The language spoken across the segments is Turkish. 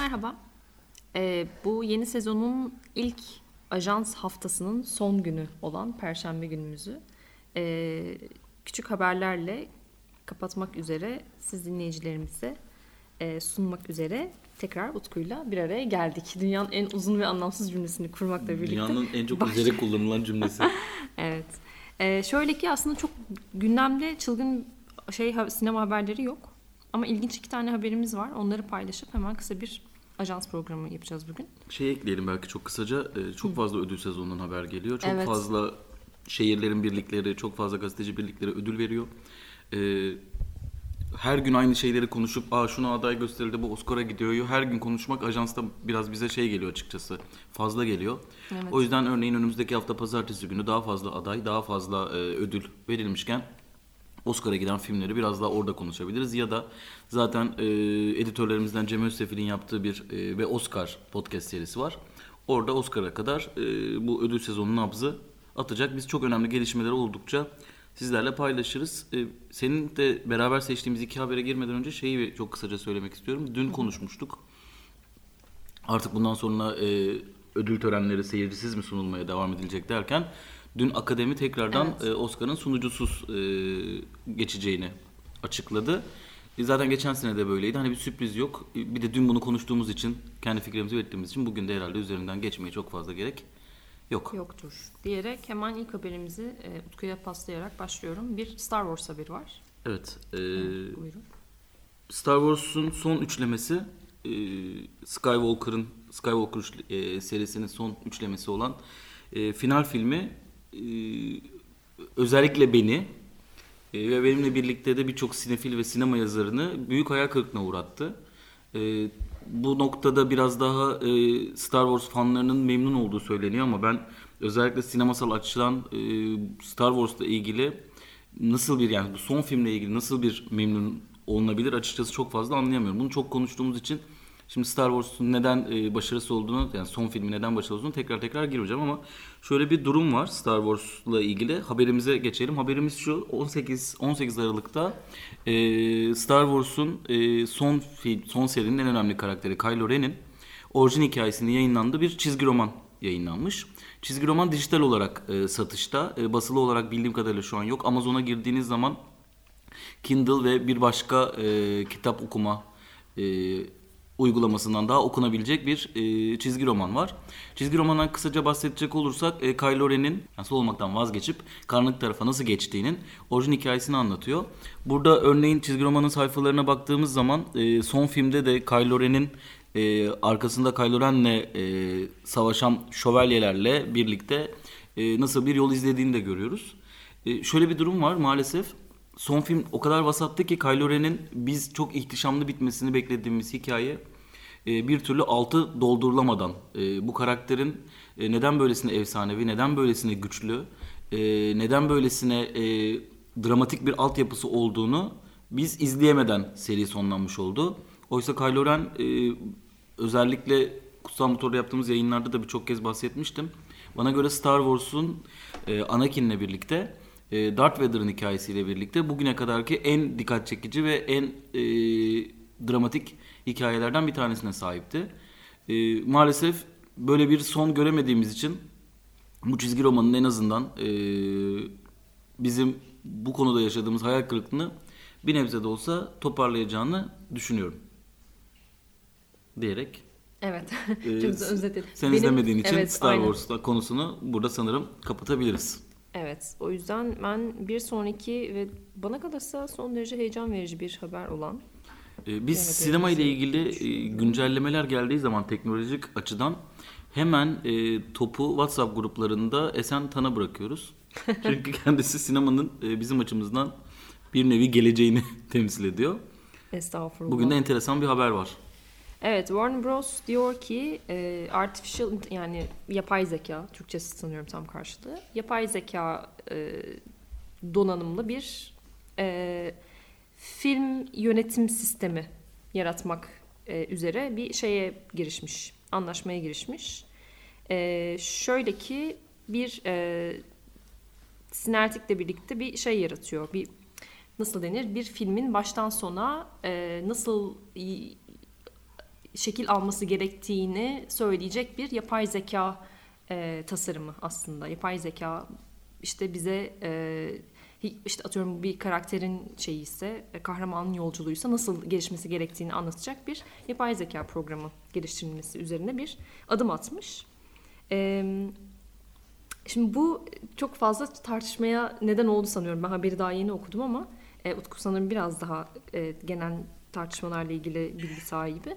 merhaba. Ee, bu yeni sezonun ilk ajans haftasının son günü olan Perşembe günümüzü ee, küçük haberlerle kapatmak üzere siz dinleyicilerimize e, sunmak üzere tekrar Utku'yla bir araya geldik. Dünyanın en uzun ve anlamsız cümlesini kurmakla birlikte. Dünyanın en çok baş- üzere kullanılan cümlesi. Evet. Ee, şöyle ki aslında çok gündemde çılgın şey sinema haberleri yok. Ama ilginç iki tane haberimiz var. Onları paylaşıp hemen kısa bir ajans programı yapacağız bugün. Şey ekleyelim belki çok kısaca. Ee, Çok fazla ödül sezonundan haber geliyor. Çok Evet. fazla şehirlerin birlikleri, çok fazla gazeteci birlikleri ödül veriyor. Ee, her gün aynı şeyleri konuşup aa şuna aday gösterildi bu Oscar'a gidiyor. Her gün konuşmak ajansta biraz bize şey geliyor açıkçası. Fazla geliyor. Evet. O yüzden örneğin önümüzdeki hafta pazartesi günü daha fazla aday, daha fazla e, ödül verilmişken Oscar'a giden filmleri biraz daha orada konuşabiliriz. Ya da zaten e, editörlerimizden Cem Özsefil'in yaptığı bir e, ve Oscar podcast serisi var. Orada Oscar'a kadar e, bu ödül sezonunun nabzı atacak. Biz çok önemli gelişmeleri oldukça sizlerle paylaşırız. E, senin de beraber seçtiğimiz iki habere girmeden önce şeyi çok kısaca söylemek istiyorum. Dün konuşmuştuk. Artık bundan sonra e, ödül törenleri seyircisiz mi sunulmaya devam edilecek derken dün akademi tekrardan Evet. e, Oscar'ın sunucusuz e, geçeceğini açıkladı. E, zaten geçen sene de böyleydi. Hani bir sürpriz yok. Bir de dün bunu konuştuğumuz için, kendi fikrimizi belirttiğimiz için bugün de herhalde üzerinden geçmeye çok fazla gerek yok. Yoktur diyerek hemen ilk haberimizi e, Utku'ya paslayarak başlıyorum. Bir Star Wars haberi var. Evet. e, Buyurun. Star Wars'un son üçlemesi e, Skywalker'ın Skywalker e, serisinin son üçlemesi olan e, final filmi e, özellikle beni e, ve benimle birlikte de birçok sinefil ve sinema yazarını büyük hayal kırıklığına uğrattı. E, bu noktada biraz daha e, Star Wars fanlarının memnun olduğu söyleniyor ama ben özellikle sinemasal açıdan e, Star Wars'la ilgili nasıl bir yani bu son filmle ilgili nasıl bir memnun olunabilir açıkçası çok fazla anlayamıyorum. Bunu çok konuştuğumuz için şimdi Star Wars'un neden e, başarısı olduğunu yani son filmi neden başarılı olduğunu tekrar tekrar gireceğim ama şöyle bir durum var Star Wars'la ilgili. Haberimize geçelim. Haberimiz şu 18 18 Aralık'ta e, Star Wars'un e, son film son serinin en önemli karakteri Kylo Ren'in orijin hikayesinin yayınlandığı bir çizgi roman yayınlanmış. Çizgi roman dijital olarak e, satışta. E, basılı olarak bildiğim kadarıyla şu an yok. Amazon'a girdiğiniz zaman Kindle ve bir başka e, kitap okuma e, uygulamasından daha okunabilecek bir e, çizgi roman var. Çizgi romandan kısaca bahsedecek olursak e, Kylo Ren'in nasıl olmaktan vazgeçip karanlık tarafa nasıl geçtiğinin orijin hikayesini anlatıyor. Burada örneğin çizgi romanın sayfalarına baktığımız zaman e, son filmde de Kylo Ren'in e, arkasında Kylo Ren'le e, savaşan şövalyelerle birlikte e, nasıl bir yol izlediğini de görüyoruz. E, şöyle bir durum var maalesef. Son film o kadar vasattı ki Kylo Ren'in biz çok ihtişamlı bitmesini beklediğimiz hikaye e, bir türlü altı doldurulamadan e, bu karakterin e, neden böylesine efsanevi, neden böylesine güçlü, e, neden böylesine e, dramatik bir altyapısı olduğunu biz izleyemeden seri sonlanmış oldu. Oysa Kylo Ren e, özellikle Kutsal Motor'da yaptığımız yayınlarda da birçok kez bahsetmiştim. Bana göre Star Wars'un e, Anakin'le birlikte e, Darth Vader'ın hikayesiyle birlikte bugüne kadarki en dikkat çekici ve en e, dramatik hikayelerden bir tanesine sahipti. E, maalesef böyle bir son göremediğimiz için bu çizgi romanın en azından e, bizim bu konuda yaşadığımız hayal kırıklığını bir nebze de olsa toparlayacağını düşünüyorum. Diyerek Evet. e, Çok sen Benim- izlemediğin için evet, Star. Wars konusunu burada sanırım kapatabiliriz. Evet. O yüzden ben bir sonraki ve bana kalırsa son derece heyecan verici bir haber olan Ee, Biz Evet, sinema ile ilgili e, güncellemeler geldiği zaman teknolojik açıdan hemen e, topu WhatsApp gruplarında Esen Tan'a bırakıyoruz. Çünkü kendisi sinemanın e, bizim açımızdan bir nevi geleceğini temsil ediyor. estağfurullah. Bugün de enteresan bir haber var. Evet Warner Bros diyor ki e, artificial yani yapay zeka Türkçesi sanıyorum tam karşılığı. Yapay zeka e, donanımlı bir e, film yönetim sistemi yaratmak e, üzere bir şeye girişmiş. Anlaşmaya girişmiş. E, şöyle ki bir e, sinertikle birlikte bir şey yaratıyor. Bir nasıl denir? Bir filmin baştan sona e, nasıl şekil alması gerektiğini söyleyecek bir yapay zeka e, tasarımı aslında. Yapay zeka işte bize e, işte atıyorum bir karakterin şeyi ise e, kahramanın yolculuğuysa nasıl gelişmesi gerektiğini anlatacak bir yapay zeka programı geliştirilmesi üzerine bir adım atmış. Şimdi bu çok fazla tartışmaya neden oldu sanıyorum. Ben haberi daha yeni okudum ama e, Utku sanırım biraz daha e, genel tartışmalarla ilgili bilgi sahibi.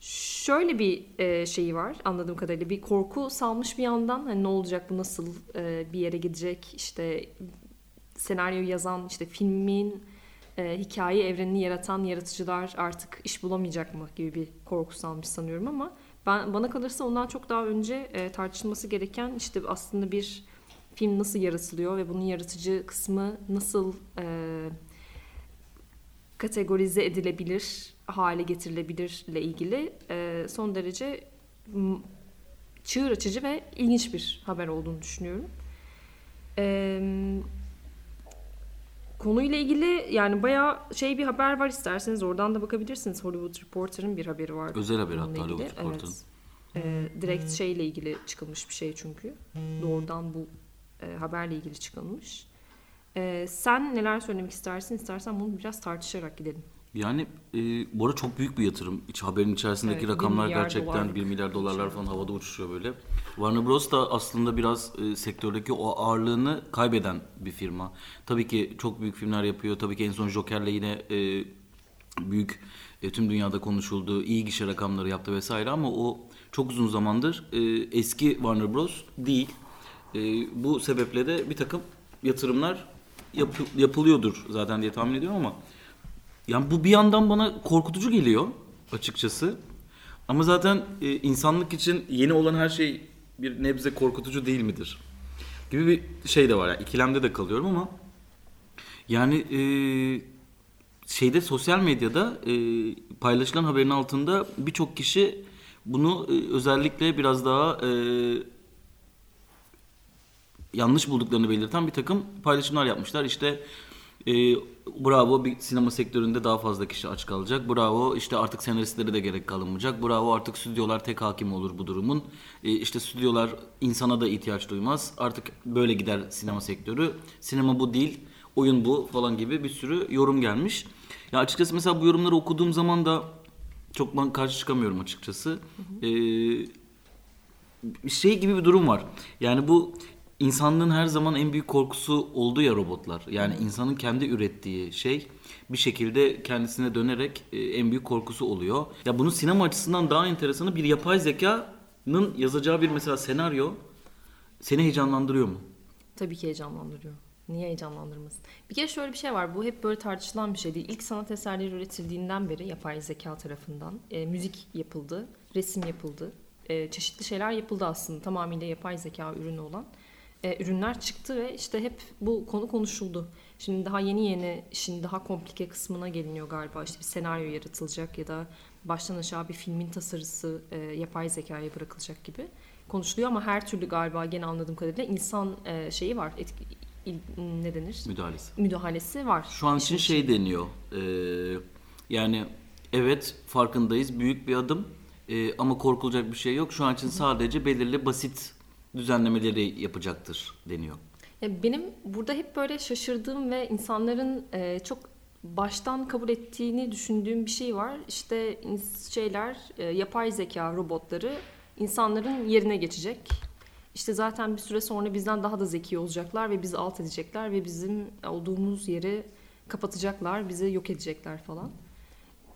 Şöyle bir e, şeyi var anladığım kadarıyla. Bir korku salmış bir yandan. Hani ne olacak bu nasıl e, bir yere gidecek? İşte senaryo yazan işte filmin e, hikaye evrenini yaratan yaratıcılar artık iş bulamayacak mı gibi bir korku salmış sanıyorum ama ben bana kalırsa ondan çok daha önce e, tartışılması gereken işte aslında bir film nasıl yaratılıyor ve bunun yaratıcı kısmı nasıl e, kategorize edilebilir hale getirilebilir ile ilgili e, son derece çığır açıcı ve ilginç bir haber olduğunu düşünüyorum. E, konuyla ilgili yani bayağı şey bir haber var isterseniz oradan da bakabilirsiniz. Hollywood Reporter'ın bir haberi var. Özel haber hatta Hollywood Reporter'ın. Evet. E, direkt şeyle ilgili çıkılmış bir şey çünkü. Doğrudan bu e, haberle ilgili çıkılmış. E, sen neler söylemek istersin? İstersen bunu biraz tartışarak gidelim. Yani e, bu arada çok büyük bir yatırım. İç haberin içerisindeki evet, rakamlar gerçekten 1 milyar dolarlar falan havada uçuşuyor böyle. Warner Bros da aslında biraz e, sektördeki o ağırlığını kaybeden bir firma. Tabii ki çok büyük filmler yapıyor. Tabii ki en son Joker'le yine e, büyük e, tüm dünyada konuşuldu. iyi gişe rakamları yaptı vesaire ama o çok uzun zamandır e, eski Warner Bros değil. E, bu sebeple de bir takım yatırımlar yap, yapılıyordur zaten diye tahmin ediyorum ama yani bu bir yandan bana korkutucu geliyor açıkçası. Ama zaten e, insanlık için yeni olan her şey bir nebze korkutucu değil midir? Gibi bir şey de var. Yani ikilemde de kalıyorum ama yani e, şeyde sosyal medyada e, paylaşılan haberin altında birçok kişi bunu e, özellikle biraz daha e, yanlış bulduklarını belirten bir takım paylaşımlar yapmışlar. İşte e, bravo bir sinema sektöründe daha fazla kişi aç kalacak. Bravo işte artık senaristlere de gerek kalınmayacak. Bravo artık stüdyolar tek hakim olur bu durumun. E, işte stüdyolar insana da ihtiyaç duymaz. Artık böyle gider sinema sektörü. Sinema bu değil, oyun bu falan gibi bir sürü yorum gelmiş. Ya açıkçası mesela bu yorumları okuduğum zaman da çok ben karşı çıkamıyorum açıkçası. Hı hı. Ee, şey gibi bir durum var. Yani bu insanlığın her zaman en büyük korkusu oldu ya robotlar. Yani insanın kendi ürettiği şey bir şekilde kendisine dönerek e, en büyük korkusu oluyor. Ya bunun sinema açısından daha enteresanı bir yapay zekanın yazacağı bir mesela senaryo seni heyecanlandırıyor mu? Tabii ki heyecanlandırıyor. Niye heyecanlandırmasın? Bir kere şöyle bir şey var. Bu hep böyle tartışılan bir şey değil. İlk sanat eserleri üretildiğinden beri yapay zeka tarafından e, müzik yapıldı, resim yapıldı. E, çeşitli şeyler yapıldı aslında. Tamamıyla yapay zeka ürünü olan e, ürünler çıktı ve işte hep bu konu konuşuldu. Şimdi daha yeni yeni işin daha komplike kısmına geliniyor galiba. İşte bir senaryo yaratılacak ya da baştan aşağı bir filmin tasarısı e, yapay zekaya bırakılacak gibi konuşuluyor ama her türlü galiba gene anladığım kadarıyla insan e, şeyi var. Etki, ne denir? Müdahalesi. Müdahalesi var. Şu an için şey deniyor. E, yani evet farkındayız büyük bir adım e, ama korkulacak bir şey yok. Şu an için sadece belirli basit düzenlemeleri yapacaktır deniyor. Benim burada hep böyle şaşırdığım ve insanların e, çok baştan kabul ettiğini düşündüğüm bir şey var. İşte şeyler, e, yapay zeka robotları insanların yerine geçecek. İşte zaten bir süre sonra bizden daha da zeki olacaklar ve bizi alt edecekler ve bizim olduğumuz yeri kapatacaklar, bizi yok edecekler falan.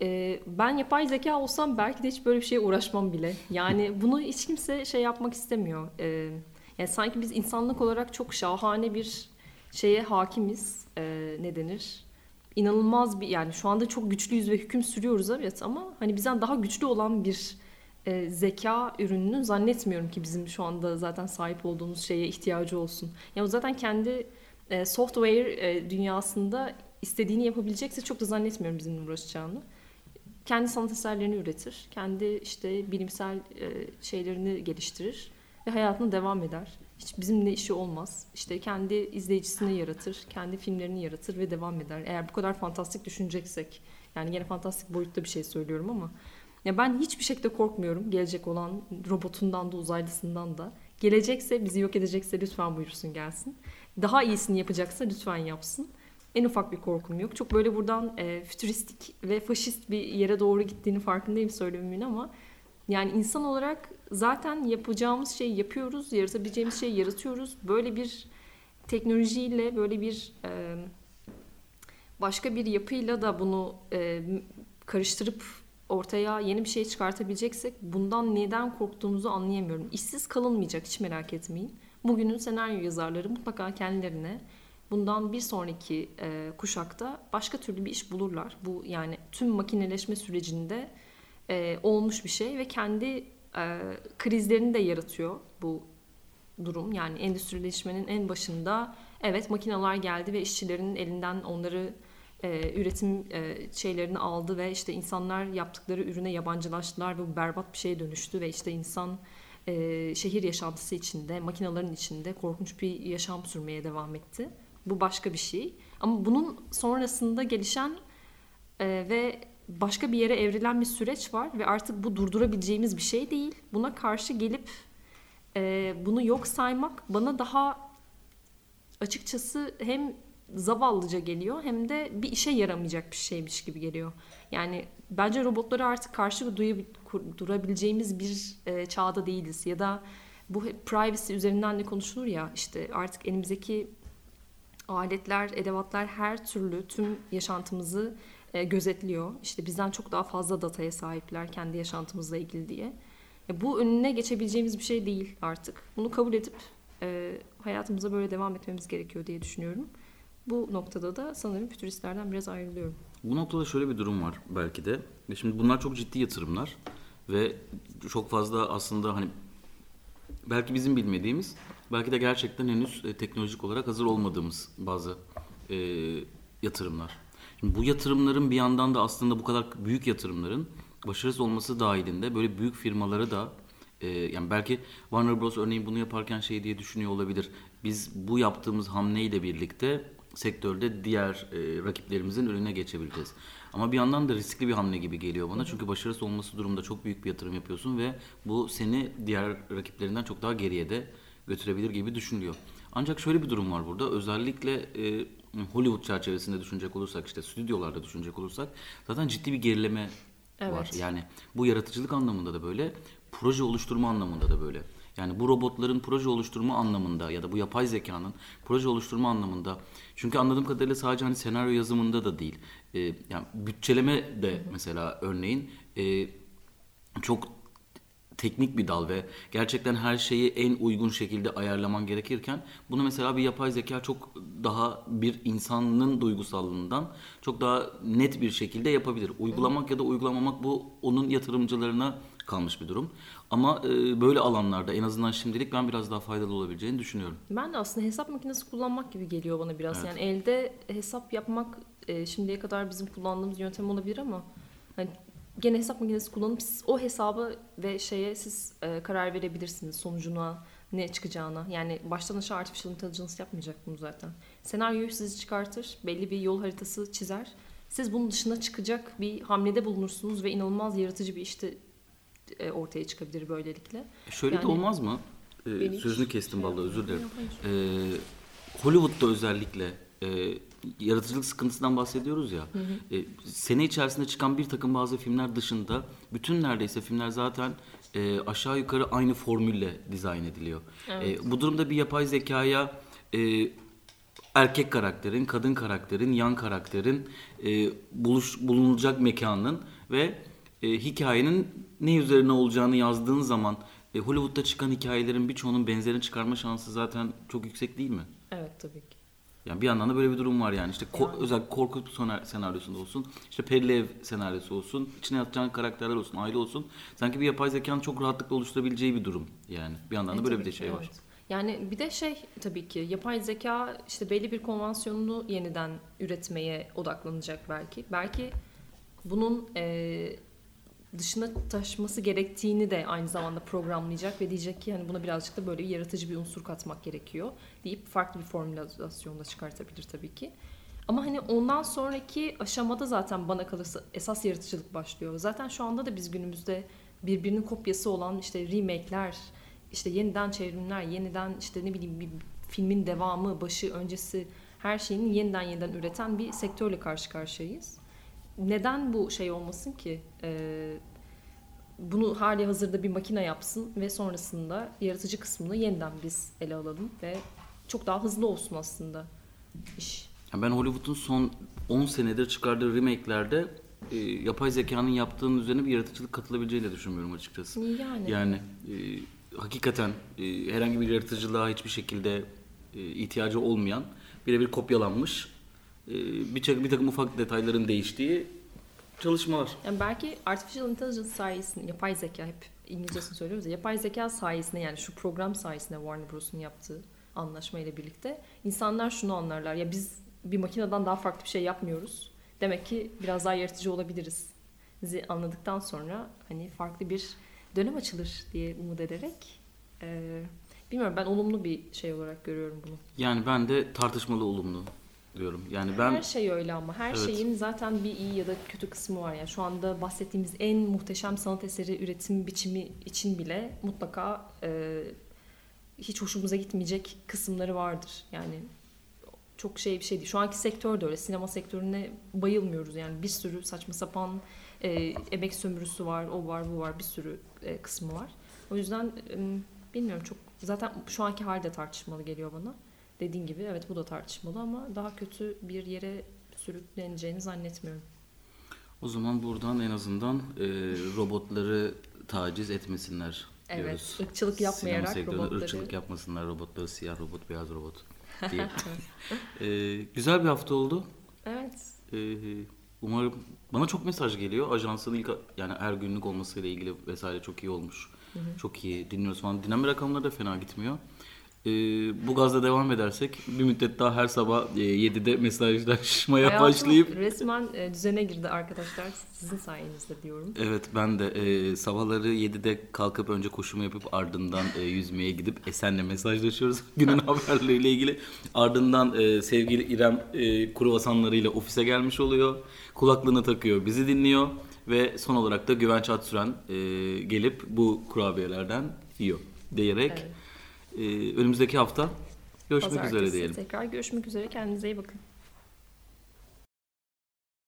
Ee, ben yapay zeka olsam belki de hiç böyle bir şeye uğraşmam bile. Yani bunu hiç kimse şey yapmak istemiyor. Ee, yani sanki biz insanlık olarak çok şahane bir şeye hakimiz. Ee, ne denir? İnanılmaz bir yani şu anda çok güçlüyüz ve hüküm sürüyoruz evet ama hani bizden daha güçlü olan bir e, zeka ürününü zannetmiyorum ki bizim şu anda zaten sahip olduğumuz şeye ihtiyacı olsun. Yani zaten kendi e, software e, dünyasında istediğini yapabilecekse çok da zannetmiyorum bizimle uğraşacağını kendi sanat eserlerini üretir. Kendi işte bilimsel e, şeylerini geliştirir ve hayatına devam eder. Hiç bizimle işi olmaz. İşte kendi izleyicisini yaratır, kendi filmlerini yaratır ve devam eder. Eğer bu kadar fantastik düşüneceksek, yani yine fantastik boyutta bir şey söylüyorum ama Ya ben hiçbir şekilde korkmuyorum gelecek olan robotundan da uzaylısından da. Gelecekse bizi yok edecekse lütfen buyursun gelsin. Daha iyisini yapacaksa lütfen yapsın. En ufak bir korkum yok. Çok böyle buradan e, fütüristik ve faşist bir yere doğru gittiğini farkındayım söylememin ama yani insan olarak zaten yapacağımız şeyi yapıyoruz, yaratabileceğimiz şeyi yaratıyoruz. Böyle bir teknolojiyle, böyle bir e, başka bir yapıyla da bunu e, karıştırıp ortaya yeni bir şey çıkartabileceksek bundan neden korktuğumuzu anlayamıyorum. İşsiz kalınmayacak hiç merak etmeyin. Bugünün senaryo yazarları mutlaka kendilerine bundan bir sonraki e, kuşakta başka türlü bir iş bulurlar. Bu yani tüm makineleşme sürecinde e, olmuş bir şey ve kendi e, krizlerini de yaratıyor bu durum. Yani endüstrileşmenin en başında evet makineler geldi ve işçilerin elinden onları e, üretim e, şeylerini aldı ve işte insanlar yaptıkları ürüne yabancılaştılar ve bu berbat bir şeye dönüştü ve işte insan e, şehir yaşantısı içinde, makinelerin içinde korkunç bir yaşam sürmeye devam etti. Bu başka bir şey. Ama bunun sonrasında gelişen e, ve başka bir yere evrilen bir süreç var ve artık bu durdurabileceğimiz bir şey değil. Buna karşı gelip e, bunu yok saymak bana daha açıkçası hem zavallıca geliyor hem de bir işe yaramayacak bir şeymiş gibi geliyor. Yani bence robotlara artık karşı durabileceğimiz bir e, çağda değiliz ya da bu privacy üzerinden de konuşulur ya işte artık elimizdeki aletler, edevatlar her türlü tüm yaşantımızı e, gözetliyor. İşte bizden çok daha fazla dataya sahipler kendi yaşantımızla ilgili diye. E, bu önüne geçebileceğimiz bir şey değil artık. Bunu kabul edip e, hayatımıza böyle devam etmemiz gerekiyor diye düşünüyorum. Bu noktada da sanırım fütüristlerden biraz ayrılıyorum. Bu noktada şöyle bir durum var belki de. Şimdi bunlar çok ciddi yatırımlar ve çok fazla aslında hani belki bizim bilmediğimiz, belki de gerçekten henüz e, teknolojik olarak hazır olmadığımız bazı e, yatırımlar. Şimdi bu yatırımların bir yandan da aslında bu kadar büyük yatırımların başarısız olması dahilinde böyle büyük firmaları da e, yani belki Warner Bros örneğin bunu yaparken şey diye düşünüyor olabilir. Biz bu yaptığımız hamleyle birlikte sektörde diğer e, rakiplerimizin önüne geçebileceğiz. Ama bir yandan da riskli bir hamle gibi geliyor bana. Çünkü başarısız olması durumda çok büyük bir yatırım yapıyorsun ve bu seni diğer rakiplerinden çok daha geriye de götürebilir gibi düşünülüyor. Ancak şöyle bir durum var burada. Özellikle e, Hollywood çerçevesinde düşünecek olursak işte stüdyolarda düşünecek olursak zaten ciddi bir gerileme evet. var. Yani bu yaratıcılık anlamında da böyle, proje oluşturma anlamında da böyle. Yani bu robotların proje oluşturma anlamında ya da bu yapay zekanın proje oluşturma anlamında. Çünkü anladığım kadarıyla sadece hani senaryo yazımında da değil. E, yani bütçeleme de mesela örneğin e, çok teknik bir dal ve gerçekten her şeyi en uygun şekilde ayarlaman gerekirken bunu mesela bir yapay zeka çok daha bir insanın duygusallığından çok daha net bir şekilde yapabilir. Uygulamak ya da uygulamamak bu onun yatırımcılarına kalmış bir durum. Ama e, böyle alanlarda en azından şimdilik ben biraz daha faydalı olabileceğini düşünüyorum. Ben de aslında hesap makinesi kullanmak gibi geliyor bana biraz. Evet. Yani elde hesap yapmak e, şimdiye kadar bizim kullandığımız yöntem olabilir ama hani gene hesap makinesi kullanıp o hesabı ve şeye siz e, karar verebilirsiniz sonucuna ne çıkacağına. Yani baştan aşağı artificial intelligence yapmayacak bunu zaten. Senaryoyu sizi çıkartır, belli bir yol haritası çizer. Siz bunun dışına çıkacak bir hamlede bulunursunuz ve inanılmaz yaratıcı bir işte e, ortaya çıkabilir böylelikle. E, şöyle yani, de olmaz mı? Ee, sözünü kestim şey vallahi özür dilerim. Ee, Hollywood'da özellikle e, yaratıcılık sıkıntısından bahsediyoruz ya. Hı hı. E, sene içerisinde çıkan bir takım bazı filmler dışında bütün neredeyse filmler zaten e, aşağı yukarı aynı formülle dizayn ediliyor. Evet. E, bu durumda bir yapay zekaya e, erkek karakterin, kadın karakterin, yan karakterin e, buluş, bulunacak mekanın ve e, hikayenin ne üzerine olacağını yazdığın zaman e, Hollywood'da çıkan hikayelerin birçoğunun benzerini çıkarma şansı zaten çok yüksek değil mi? Evet tabii ki. Yani bir yandan da böyle bir durum var yani. İşte ko- özel korku senaryosunda olsun, işte Perili Ev senaryosu olsun, içine yatacağın karakterler olsun, aile olsun. Sanki bir yapay zekanın çok rahatlıkla oluşturabileceği bir durum yani. Bir yandan da e, böyle bir de şey evet. var. Yani bir de şey tabii ki yapay zeka işte belli bir konvansiyonunu yeniden üretmeye odaklanacak belki. Belki bunun e, dışına taşması gerektiğini de aynı zamanda programlayacak ve diyecek ki hani buna birazcık da böyle yaratıcı bir unsur katmak gerekiyor deyip farklı bir formülasyonda çıkartabilir tabii ki. Ama hani ondan sonraki aşamada zaten bana kalırsa esas yaratıcılık başlıyor. Zaten şu anda da biz günümüzde birbirinin kopyası olan işte remake'ler, işte yeniden çevrimler, yeniden işte ne bileyim bir filmin devamı, başı, öncesi her şeyini yeniden yeniden üreten bir sektörle karşı karşıyayız. Neden bu şey olmasın ki? Ee, bunu hali hazırda bir makine yapsın ve sonrasında yaratıcı kısmını yeniden biz ele alalım ve çok daha hızlı olsun aslında iş. Ben Hollywood'un son 10 senedir çıkardığı remake'lerde e, yapay zekanın yaptığının üzerine bir yaratıcılık katılabileceğini de düşünmüyorum açıkçası. Yani. Yani e, hakikaten e, herhangi bir yaratıcılığa hiçbir şekilde e, ihtiyacı olmayan birebir kopyalanmış e, bir, bir takım ufak detayların değiştiği çalışmalar. Yani belki artificial intelligence sayesinde yapay zeka hep İngilizcesini söylüyoruz ya yapay zeka sayesinde yani şu program sayesinde Warner Bros'un yaptığı anlaşma ile birlikte insanlar şunu anlarlar ya biz bir makineden daha farklı bir şey yapmıyoruz. Demek ki biraz daha yaratıcı olabiliriz. Bizi anladıktan sonra hani farklı bir dönem açılır diye umut ederek e, bilmiyorum ben olumlu bir şey olarak görüyorum bunu. Yani ben de tartışmalı olumlu diyorum. Yani ben her şey öyle ama her Evet. şeyin zaten bir iyi ya da kötü kısmı var. Yani şu anda bahsettiğimiz en muhteşem sanat eseri üretim biçimi için bile mutlaka e, hiç hoşumuza gitmeyecek kısımları vardır. Yani çok şey bir şey değil. Şu anki sektör de öyle. Sinema sektörüne bayılmıyoruz. Yani bir sürü saçma sapan e, emek sömürüsü var, o var, bu var, bir sürü e, kısmı var. O yüzden e, bilmiyorum çok zaten şu anki halde tartışmalı geliyor bana. Dediğin gibi evet bu da tartışmalı ama daha kötü bir yere sürükleneceğini zannetmiyorum. o zaman buradan en azından e, robotları taciz etmesinler Evet, diyoruz. ırkçılık yapmayarak Sinema robotları- ırkçılık yapmasınlar robotları siyah robot beyaz robot diye. E, güzel bir hafta oldu. Evet. Ee, umarım bana çok mesaj geliyor. Ajansın ilk yani her günlük olmasıyla ilgili vesaire çok iyi olmuş. Çok iyi dinliyoruz falan. Dinlenme rakamları da fena gitmiyor. Ee, bu gazla devam edersek bir müddet daha her sabah e, 7'de mesajlaşmaya Hayatım başlayıp resmen e, düzene girdi arkadaşlar. Sizin sayenizde diyorum. Evet ben de e, sabahları 7'de kalkıp önce koşumu yapıp ardından e, yüzmeye gidip Esen'le mesajlaşıyoruz günün haberleriyle ilgili. Ardından e, sevgili İrem e, kruvasanlarıyla ofise gelmiş oluyor. Kulaklığını takıyor bizi dinliyor. Ve son olarak da Güvenç Atsüren e, gelip bu kurabiyelerden yiyor diyerek Evet. E, önümüzdeki hafta görüşmek üzere Pazartesi diyelim. Tekrar görüşmek üzere. Kendinize iyi bakın.